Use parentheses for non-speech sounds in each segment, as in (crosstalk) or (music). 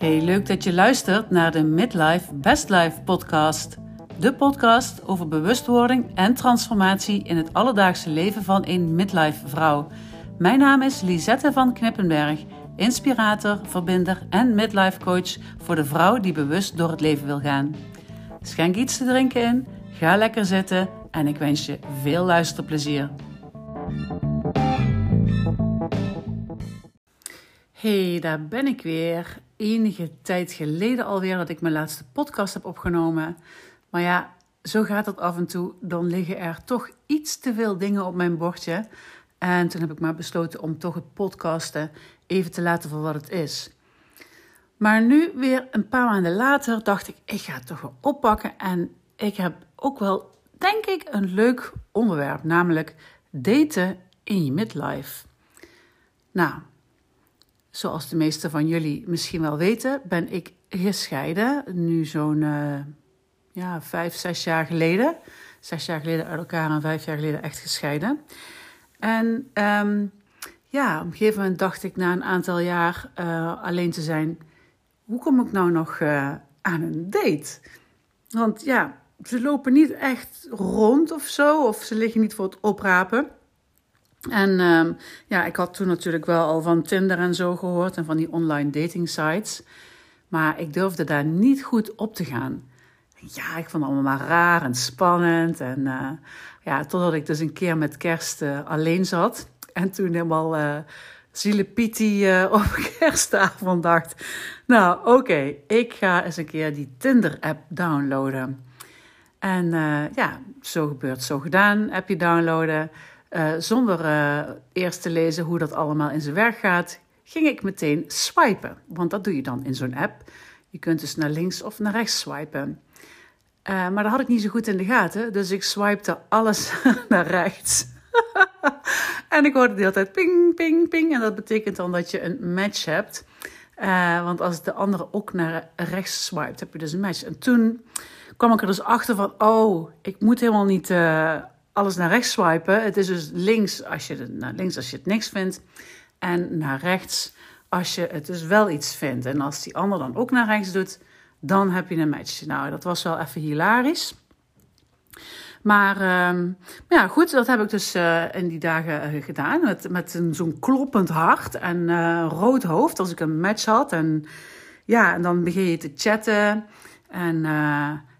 Hey, leuk dat je luistert naar de Midlife Best Life podcast. De podcast over bewustwording en transformatie in het alledaagse leven van een midlife vrouw. Mijn naam is Lisette van Knippenberg, inspirator, verbinder en midlife coach voor de vrouw die bewust door het leven wil gaan. Schenk iets te drinken in, ga lekker zitten en ik wens je veel luisterplezier. Hey, daar ben ik weer. Enige tijd geleden alweer dat ik mijn laatste podcast heb opgenomen. Maar ja, zo gaat het af en toe. Dan liggen er toch iets te veel dingen op mijn bordje. En toen heb ik maar besloten om toch het podcasten even te laten voor wat het is. Maar nu, weer een paar maanden later, dacht ik: ik ga het toch wel oppakken. En ik heb ook wel, denk ik, een leuk onderwerp, namelijk daten in je midlife. Nou, Zoals de meeste van jullie misschien wel weten, ben ik gescheiden. Nu zo'n uh, ja, vijf, zes jaar geleden. Zes jaar geleden uit elkaar en vijf jaar geleden echt gescheiden. En um, ja, op een gegeven moment dacht ik na een aantal jaar uh, alleen te zijn: hoe kom ik nou nog uh, aan een date? Want ja, ze lopen niet echt rond of zo, of ze liggen niet voor het oprapen. En um, ja, ik had toen natuurlijk wel al van Tinder en zo gehoord en van die online dating sites. Maar ik durfde daar niet goed op te gaan. Ja, ik vond het allemaal maar raar en spannend. En uh, ja, totdat ik dus een keer met kerst uh, alleen zat. En toen helemaal uh, zielepiti (laughs) op kerstavond dacht... Nou, oké, ik ga eens een keer die Tinder-app downloaden. En ja, zo gebeurt, zo gedaan. Appje downloaden... Uh, zonder uh, eerst te lezen hoe dat allemaal in zijn werk gaat, ging ik meteen swipen. Want dat doe je dan in zo'n app. Je kunt dus naar links of naar rechts swipen. Uh, maar dat had ik niet zo goed in de gaten, dus ik swipte alles (laughs) naar rechts. (laughs) en ik hoorde de hele tijd ping, ping, ping. En dat betekent dan dat je een match hebt. want als de andere ook naar rechts swipt, heb je dus een match. En toen kwam ik er dus achter van, oh, ik moet helemaal niet alles naar rechts swipen. Het is dus links als je, naar links als je het niks vindt. En naar rechts als je het dus wel iets vindt. En als die ander dan ook naar rechts doet, dan heb je een match. Nou, dat was wel even hilarisch. Maar, uh, ja, goed, dat heb ik dus uh, in die dagen uh, gedaan. Met, met zo'n kloppend hart en uh, rood hoofd als ik een match had. En ja, en dan begin je te chatten. En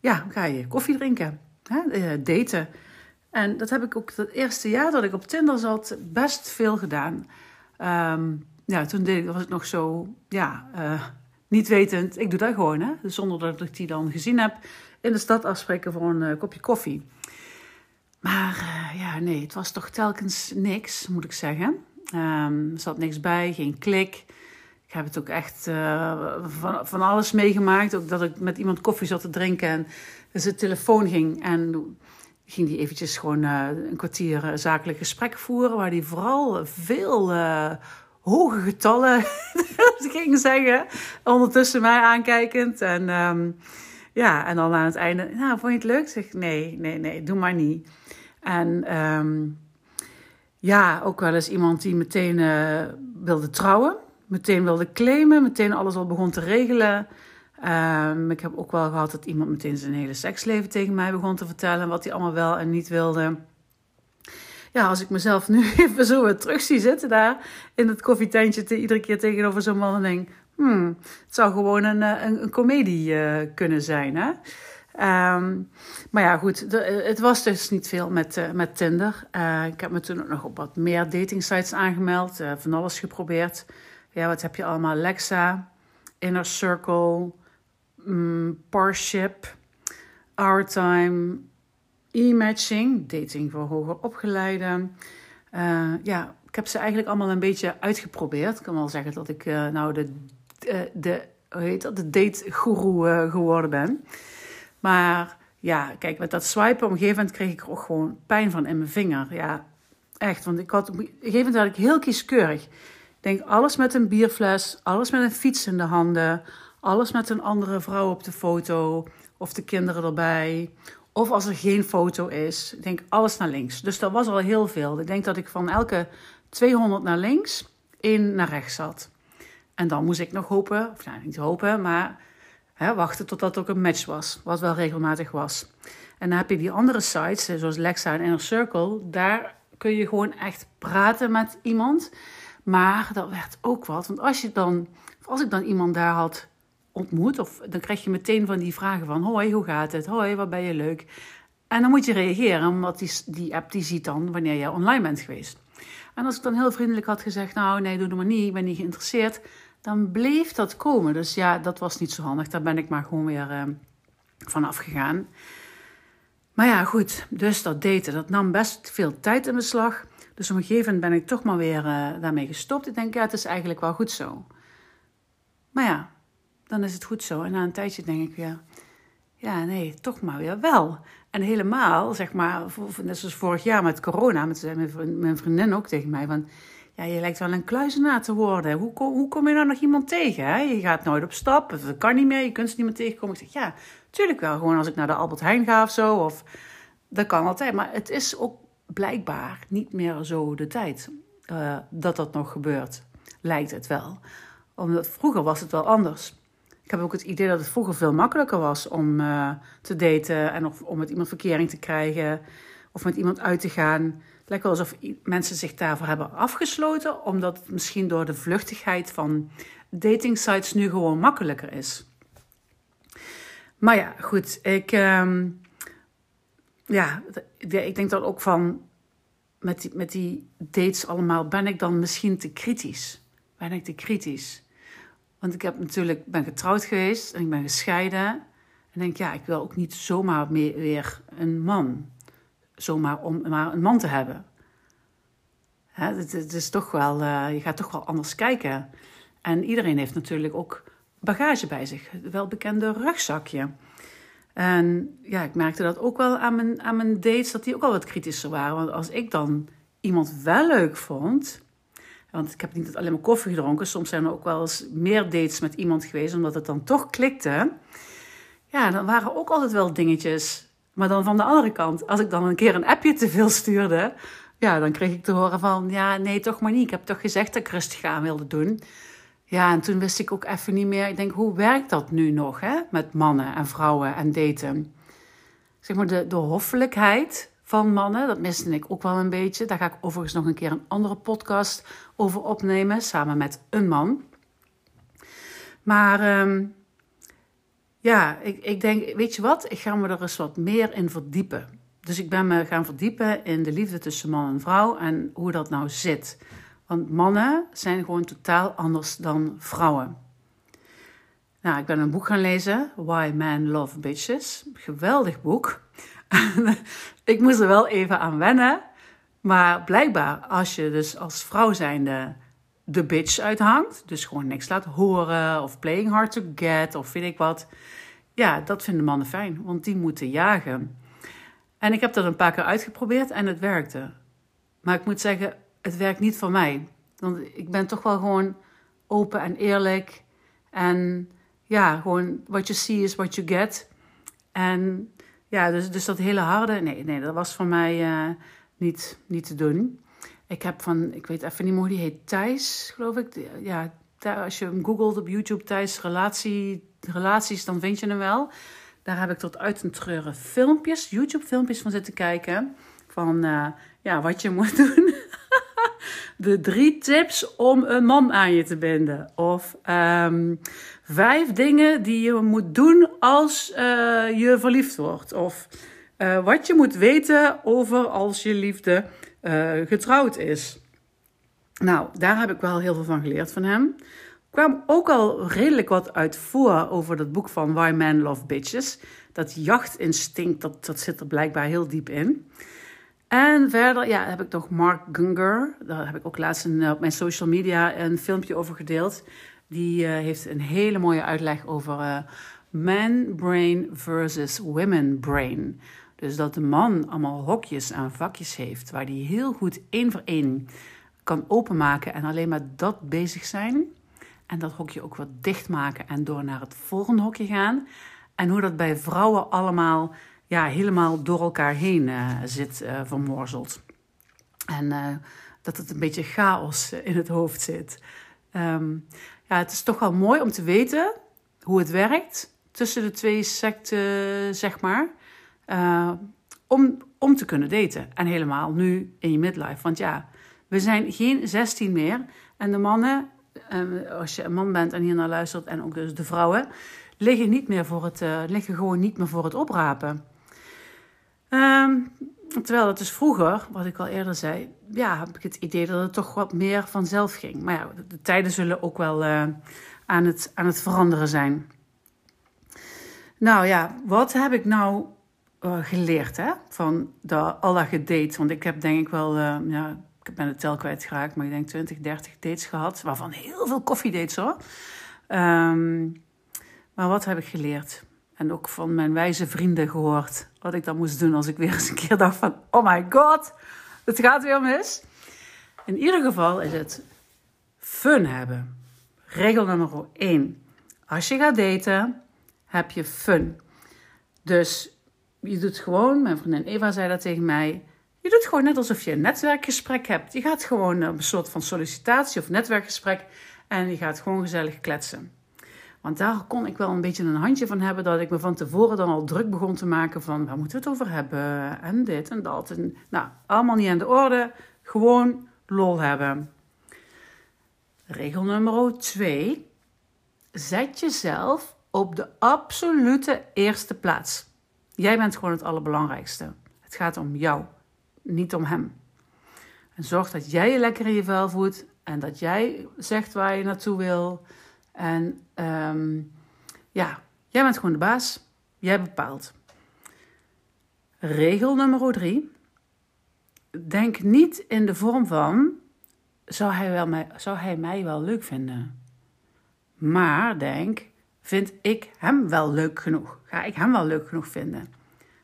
ja, ga je koffie drinken. Hè? daten. En dat heb ik ook het eerste jaar dat ik op Tinder zat best veel gedaan. Um, ja, toen deed was ik nog zo, ja, uh, niet wetend. Ik doe dat gewoon, hè. Zonder dat ik die dan gezien heb. In de stad afspreken voor een uh, kopje koffie. Maar uh, ja, nee, het was toch telkens niks, moet ik zeggen. Um, er zat niks bij, geen klik. Ik heb het ook echt van, alles meegemaakt. Ook dat ik met iemand koffie zat te drinken en de telefoon ging. En ging die eventjes gewoon uh, een kwartier uh, zakelijk gesprek voeren, waar hij vooral veel uh, hoge getallen (laughs) ging zeggen, ondertussen mij aankijkend. En um, ja, en dan aan het einde, nou, vond je het leuk? Zeg nee, nee, nee, doe maar niet. En um, ja, ook wel eens iemand die meteen wilde trouwen, meteen wilde claimen, meteen alles al begon te regelen. Um, ik heb ook wel gehad dat iemand meteen zijn hele seksleven tegen mij begon te vertellen. Wat hij allemaal wel en niet wilde. Ja, als ik mezelf nu (laughs) even zo weer terug zie zitten daar in het koffietentje. Te, iedere keer tegenover zo'n man en denk... Hmm, het zou gewoon een, eh, een, een komedie uh, kunnen zijn, hè? Um, maar ja, goed, de, het was dus niet veel met, met Tinder. Ik heb me toen ook nog op wat meer dating sites aangemeld. van alles geprobeerd. Ja, wat heb je allemaal? Lexa, Inner Circle um, Parship, Our Time, e-matching, dating voor hoger opgeleiden. Uh, ja, ik heb ze eigenlijk allemaal een beetje uitgeprobeerd. Ik kan wel zeggen dat ik uh, nou de, de, de, hoe heet dat, de date-guru uh, geworden ben. Maar ja, kijk, met dat swipen, op een gegeven moment kreeg ik er ook gewoon pijn van in mijn vinger. Ja, echt. Want ik had, op een gegeven moment had ik heel kieskeurig. Ik denk, alles met een bierfles, alles met een fiets in de handen alles met een andere vrouw op de foto of de kinderen erbij. Of als er geen foto is, ik denk alles naar links. Dus dat was al heel veel. Ik denk dat ik van elke 200 naar links, één naar rechts zat. En dan moest ik nog hopen, of nou, niet hopen, maar hè, wachten totdat ook een match was. Wat wel regelmatig was. En dan heb je die andere sites, zoals Lexa en Inner Circle. Daar kun je gewoon echt praten met iemand. Maar dat werd ook wat. Want als, je dan, als ik dan iemand daar had ontmoet, of, dan krijg je meteen van die vragen van... Hoi, hoe gaat het? Hoi, wat ben je leuk? En dan moet je reageren, omdat die, die app die ziet dan wanneer je online bent geweest. En als ik dan heel vriendelijk had gezegd, nou nee, doe het maar niet, ik ben niet geïnteresseerd, dan bleef dat komen. Dus ja, dat was niet zo handig. Daar ben ik maar gewoon weer uh, van afgegaan. Maar ja, goed, dus dat daten, dat nam best veel tijd in beslag. Dus op een gegeven moment ben ik toch maar weer uh, daarmee gestopt. Ik denk, ja, het is eigenlijk wel goed zo. Maar ja, dan is het goed zo. En na een tijdje denk ik weer, ja, nee, toch maar weer wel. En helemaal, zeg maar, net zoals vorig jaar met corona, met mijn vriendin ook tegen mij, van, ja, je lijkt wel een kluizenaar te worden. Hoe, hoe kom je nou nog iemand tegen? Hè? Je gaat nooit op stap, dat kan niet meer, je kunt ze niet meer tegenkomen. Ik zeg, ja, tuurlijk wel, gewoon als ik naar de Albert Heijn ga of zo, of, dat kan altijd. Maar het is ook blijkbaar niet meer zo de tijd uh, dat dat nog gebeurt, lijkt het wel. Omdat vroeger was het wel anders. Ik heb ook het idee dat het vroeger veel makkelijker was om uh, te daten en of, om met iemand verkering te krijgen of met iemand uit te gaan. Het lijkt wel alsof mensen zich daarvoor hebben afgesloten, omdat het misschien door de vluchtigheid van dating sites nu gewoon makkelijker is. Maar ja, goed, ik, uh, ja, ik denk dan ook van met die, met die dates allemaal, ben ik dan misschien te kritisch? Ben ik te kritisch? Want ik heb natuurlijk, ben getrouwd geweest en ik ben gescheiden. En denk, ja, ik wil ook niet zomaar meer weer een man. Zomaar om maar een man te hebben. Hè, het, is toch wel, uh, je gaat toch wel anders kijken. En iedereen heeft natuurlijk ook bagage bij zich. Het welbekende rugzakje. En ja, ik merkte dat ook wel aan mijn, aan mijn dates, dat die ook al wat kritischer waren. Want als ik dan iemand wel leuk vond, want ik heb niet alleen maar koffie gedronken. Soms zijn er ook wel eens meer dates met iemand geweest, omdat het dan toch klikte. Ja, dan waren ook altijd wel dingetjes. Maar dan van de andere kant, als ik dan een keer een appje te veel stuurde, ja, dan kreeg ik te horen van, ja, nee, toch maar niet. Ik heb toch gezegd dat ik rustig aan wilde doen. Ja, en toen wist ik ook even niet meer. Ik denk, hoe werkt dat nu nog, hè? Met mannen en vrouwen en daten. Zeg maar, de, de hoffelijkheid van mannen. Dat miste ik ook wel een beetje. Daar ga ik overigens nog een keer een andere podcast over opnemen, samen met een man. Maar ehm, ja, ik, ik denk, weet je wat, ik ga me er eens wat meer in verdiepen. Dus ik ben me gaan verdiepen in de liefde tussen man en vrouw en hoe dat nou zit. Want mannen zijn gewoon totaal anders dan vrouwen. Nou, ik ben een boek gaan lezen, Why Men Love Bitches. Geweldig boek. (laughs) ik moest er wel even aan wennen. Maar blijkbaar, als je dus als vrouw zijnde de bitch uithangt, dus gewoon niks laat horen of playing hard to get of weet ik wat, ja, dat vinden mannen fijn, want die moeten jagen. En ik heb dat een paar keer uitgeprobeerd en het werkte. Maar ik moet zeggen, het werkt niet voor mij. Want ik ben toch wel gewoon open en eerlijk. En ja, gewoon what you see is what you get. En ja, dus, dus dat hele harde, nee, nee, dat was voor mij uh, niet, niet te doen. Ik heb van, ik weet even niet meer hoe die heet, Thijs, geloof ik. Ja, als je hem googelt op YouTube, Thijs relatie, relaties, dan vind je hem wel. Daar heb ik tot uit een treuren filmpjes, YouTube-filmpjes van zitten kijken. Van uh, ja, wat je moet (laughs) doen. De drie tips om een man aan je te binden. Of um, vijf dingen die je moet doen als uh, je verliefd wordt. Of uh, wat je moet weten over als je liefde uh, getrouwd is. Nou, daar heb ik wel heel veel van geleerd van hem. Kwam ook al redelijk wat uit voor over dat boek van Why Men Love Bitches. Dat jachtinstinct, dat, dat zit er blijkbaar heel diep in. En verder ja, heb ik nog Mark Gunger. Daar heb ik ook laatst op mijn social media een filmpje over gedeeld. Die uh, heeft een hele mooie uitleg over uh, man brain versus women brain. Dus dat de man allemaal hokjes en vakjes heeft waar hij heel goed één voor één kan openmaken en alleen maar dat bezig zijn. En dat hokje ook wat dichtmaken en door naar het volgende hokje gaan. En hoe dat bij vrouwen allemaal ja, helemaal door elkaar heen uh, zit uh, vermorzeld. En uh, dat het een beetje chaos in het hoofd zit. Ehm, ja, het is toch wel mooi om te weten hoe het werkt tussen de twee secten, zeg maar. Om, om te kunnen daten. En helemaal nu in je midlife. Want ja, we zijn geen 16 meer. En de mannen, uh, als je een man bent en hier naar luistert, en ook dus de vrouwen, liggen, niet meer voor het, liggen gewoon niet meer voor het oprapen. Um, terwijl het dus vroeger, wat ik al eerder zei, ja, heb ik het idee dat het toch wat meer vanzelf ging. Maar ja, de, tijden zullen ook wel uh, aan, het, aan het veranderen zijn. Nou ja, wat heb ik nou uh, geleerd hè? van de, al dat gedate? Want ik heb denk ik wel, uh, ja, ik ben de tel kwijtgeraakt, maar ik denk 20, 30 dates gehad. Waarvan heel veel koffiedates hoor. Um, maar wat heb ik geleerd? En ook van mijn wijze vrienden gehoord. Wat ik dan moest doen als ik weer eens een keer dacht van... Oh my god, het gaat weer mis. In ieder geval is het fun hebben. Regel nummer 1. Als je gaat daten, heb je fun. Dus je doet gewoon, mijn vriendin Eva zei dat tegen mij. Je doet gewoon net alsof je een netwerkgesprek hebt. Je gaat gewoon een soort van sollicitatie of netwerkgesprek en je gaat gewoon gezellig kletsen. Want daar kon ik wel een beetje een handje van hebben dat ik me van tevoren dan al druk begon te maken van waar moeten we het over hebben en dit en dat. En, nou, allemaal niet aan de orde. Gewoon lol hebben. Regel nummer 2. Zet jezelf op de absolute eerste plaats. Jij bent gewoon het allerbelangrijkste. Het gaat om jou, niet om hem. En zorg dat jij je lekker in je vel voelt en dat jij zegt waar je naartoe wil. En um, ja, jij bent gewoon de baas. Jij bepaalt. Regel nummer drie. Denk niet in de vorm van: zou hij, wel mij, zou hij mij wel leuk vinden? Maar denk: vind ik hem wel leuk genoeg? Ga ik hem wel leuk genoeg vinden?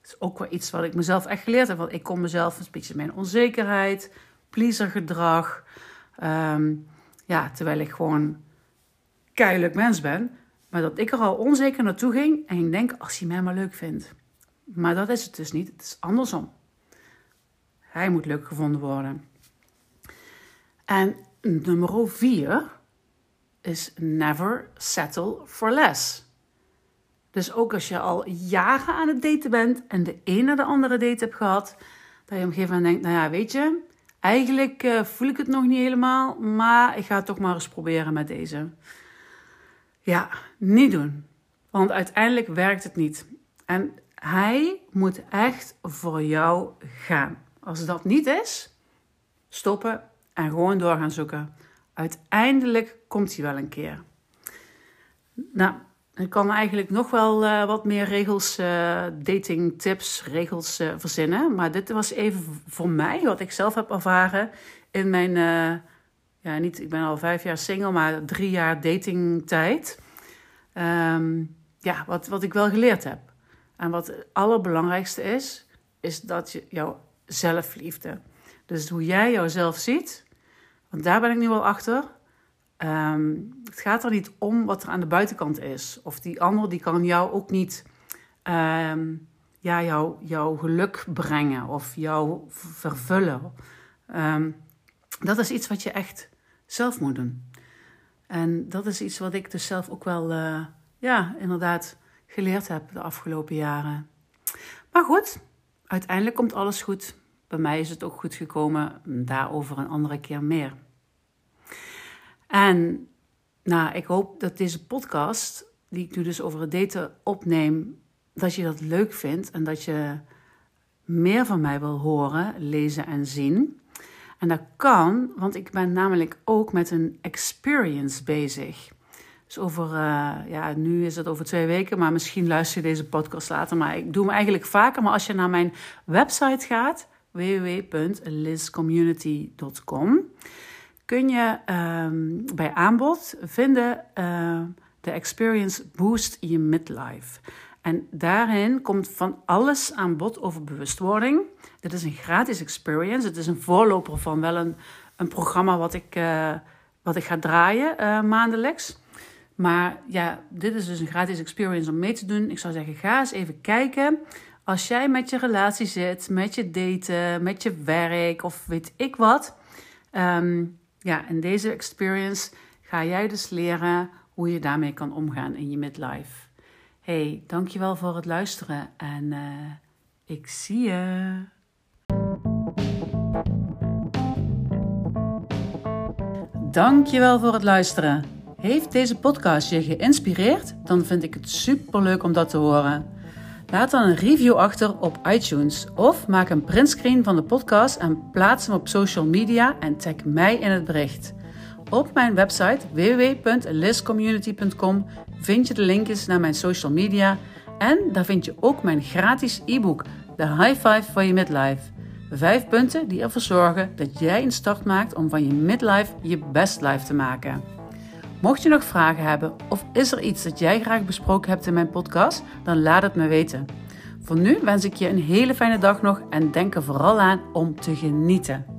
Dat is ook wel iets wat ik mezelf echt geleerd heb. Want ik kom mezelf een beetje mijn onzekerheid, pleasergedrag. Um, ja, terwijl ik gewoon keihard mens ben. Maar dat ik er al onzeker naartoe ging en ik denk, als hij mij maar leuk vindt. Maar dat is het dus niet. Het is andersom. Hij moet leuk gevonden worden. En nummer vier is never settle for less. Dus ook als je al jaren aan het daten bent en de ene de andere date hebt gehad, dat je op een gegeven moment denkt, nou ja, weet je, eigenlijk uh, voel ik het nog niet helemaal, maar ik ga het toch maar eens proberen met deze. Ja, niet doen. Want uiteindelijk werkt het niet. En hij moet echt voor jou gaan. Als dat niet is, stoppen en gewoon door gaan zoeken. Uiteindelijk komt hij wel een keer. Nou, ik kan eigenlijk nog wel uh, wat meer regels, uh, dating tips, regels uh, verzinnen. Maar dit was even voor mij, wat ik zelf heb ervaren in mijn ja, niet, ik ben al vijf jaar single, maar drie jaar datingtijd. Um, ja, wat, wat ik wel geleerd heb. En wat het allerbelangrijkste is, is dat je jouw zelfliefde. Dus hoe jij jouzelf ziet, want daar ben ik nu wel achter. Um, het gaat er niet om wat er aan de buitenkant is. Of die ander die kan jou ook niet um, ja, jou, jouw geluk brengen of jou vervullen. Dat is iets wat je echt zelf moet doen. En dat is iets wat ik dus zelf ook wel, uh, ja, inderdaad geleerd heb de afgelopen jaren. Maar goed, uiteindelijk komt alles goed. Bij mij is het ook goed gekomen, daarover een andere keer meer. En nou, ik hoop dat deze podcast, die ik nu dus over het daten opneem, dat je dat leuk vindt en dat je meer van mij wil horen, lezen en zien. En dat kan, want ik ben namelijk ook met een experience bezig. Dus over, uh, ja, nu is het over twee weken, maar misschien luister je deze podcast later. Maar ik doe hem eigenlijk vaker. Maar als je naar mijn website gaat, www.lizcommunity.com, kun je um, bij aanbod vinden uh, de Experience Boost in je Midlife. En daarin komt van alles aan bod over bewustwording. Dit is een gratis experience. Het is een voorloper van wel een, een programma wat ik, uh, wat ik ga draaien uh, maandelijks. Maar ja, dit is dus een gratis experience om mee te doen. Ik zou zeggen, ga eens even kijken. Als jij met je relatie zit, met je daten, met je werk of weet ik wat. Um, ja, in deze experience ga jij dus leren hoe je daarmee kan omgaan in je midlife. Hey, dankjewel voor het luisteren en uh, ik zie je. Dankjewel voor het luisteren. Heeft deze podcast je geïnspireerd? Dan vind ik het super leuk om dat te horen. Laat dan een review achter op iTunes of maak een printscreen van de podcast en plaats hem op social media en tag mij in het bericht. Op mijn website www.liscommunity.com vind je de linkjes naar mijn social media en daar vind je ook mijn gratis e-book, de High Five voor je midlife. Vijf punten die ervoor zorgen dat jij een start maakt om van je midlife je best life te maken. Mocht je nog vragen hebben of is er iets dat jij graag besproken hebt in mijn podcast, dan laat het me weten. Voor nu wens ik je een hele fijne dag nog en denk er vooral aan om te genieten.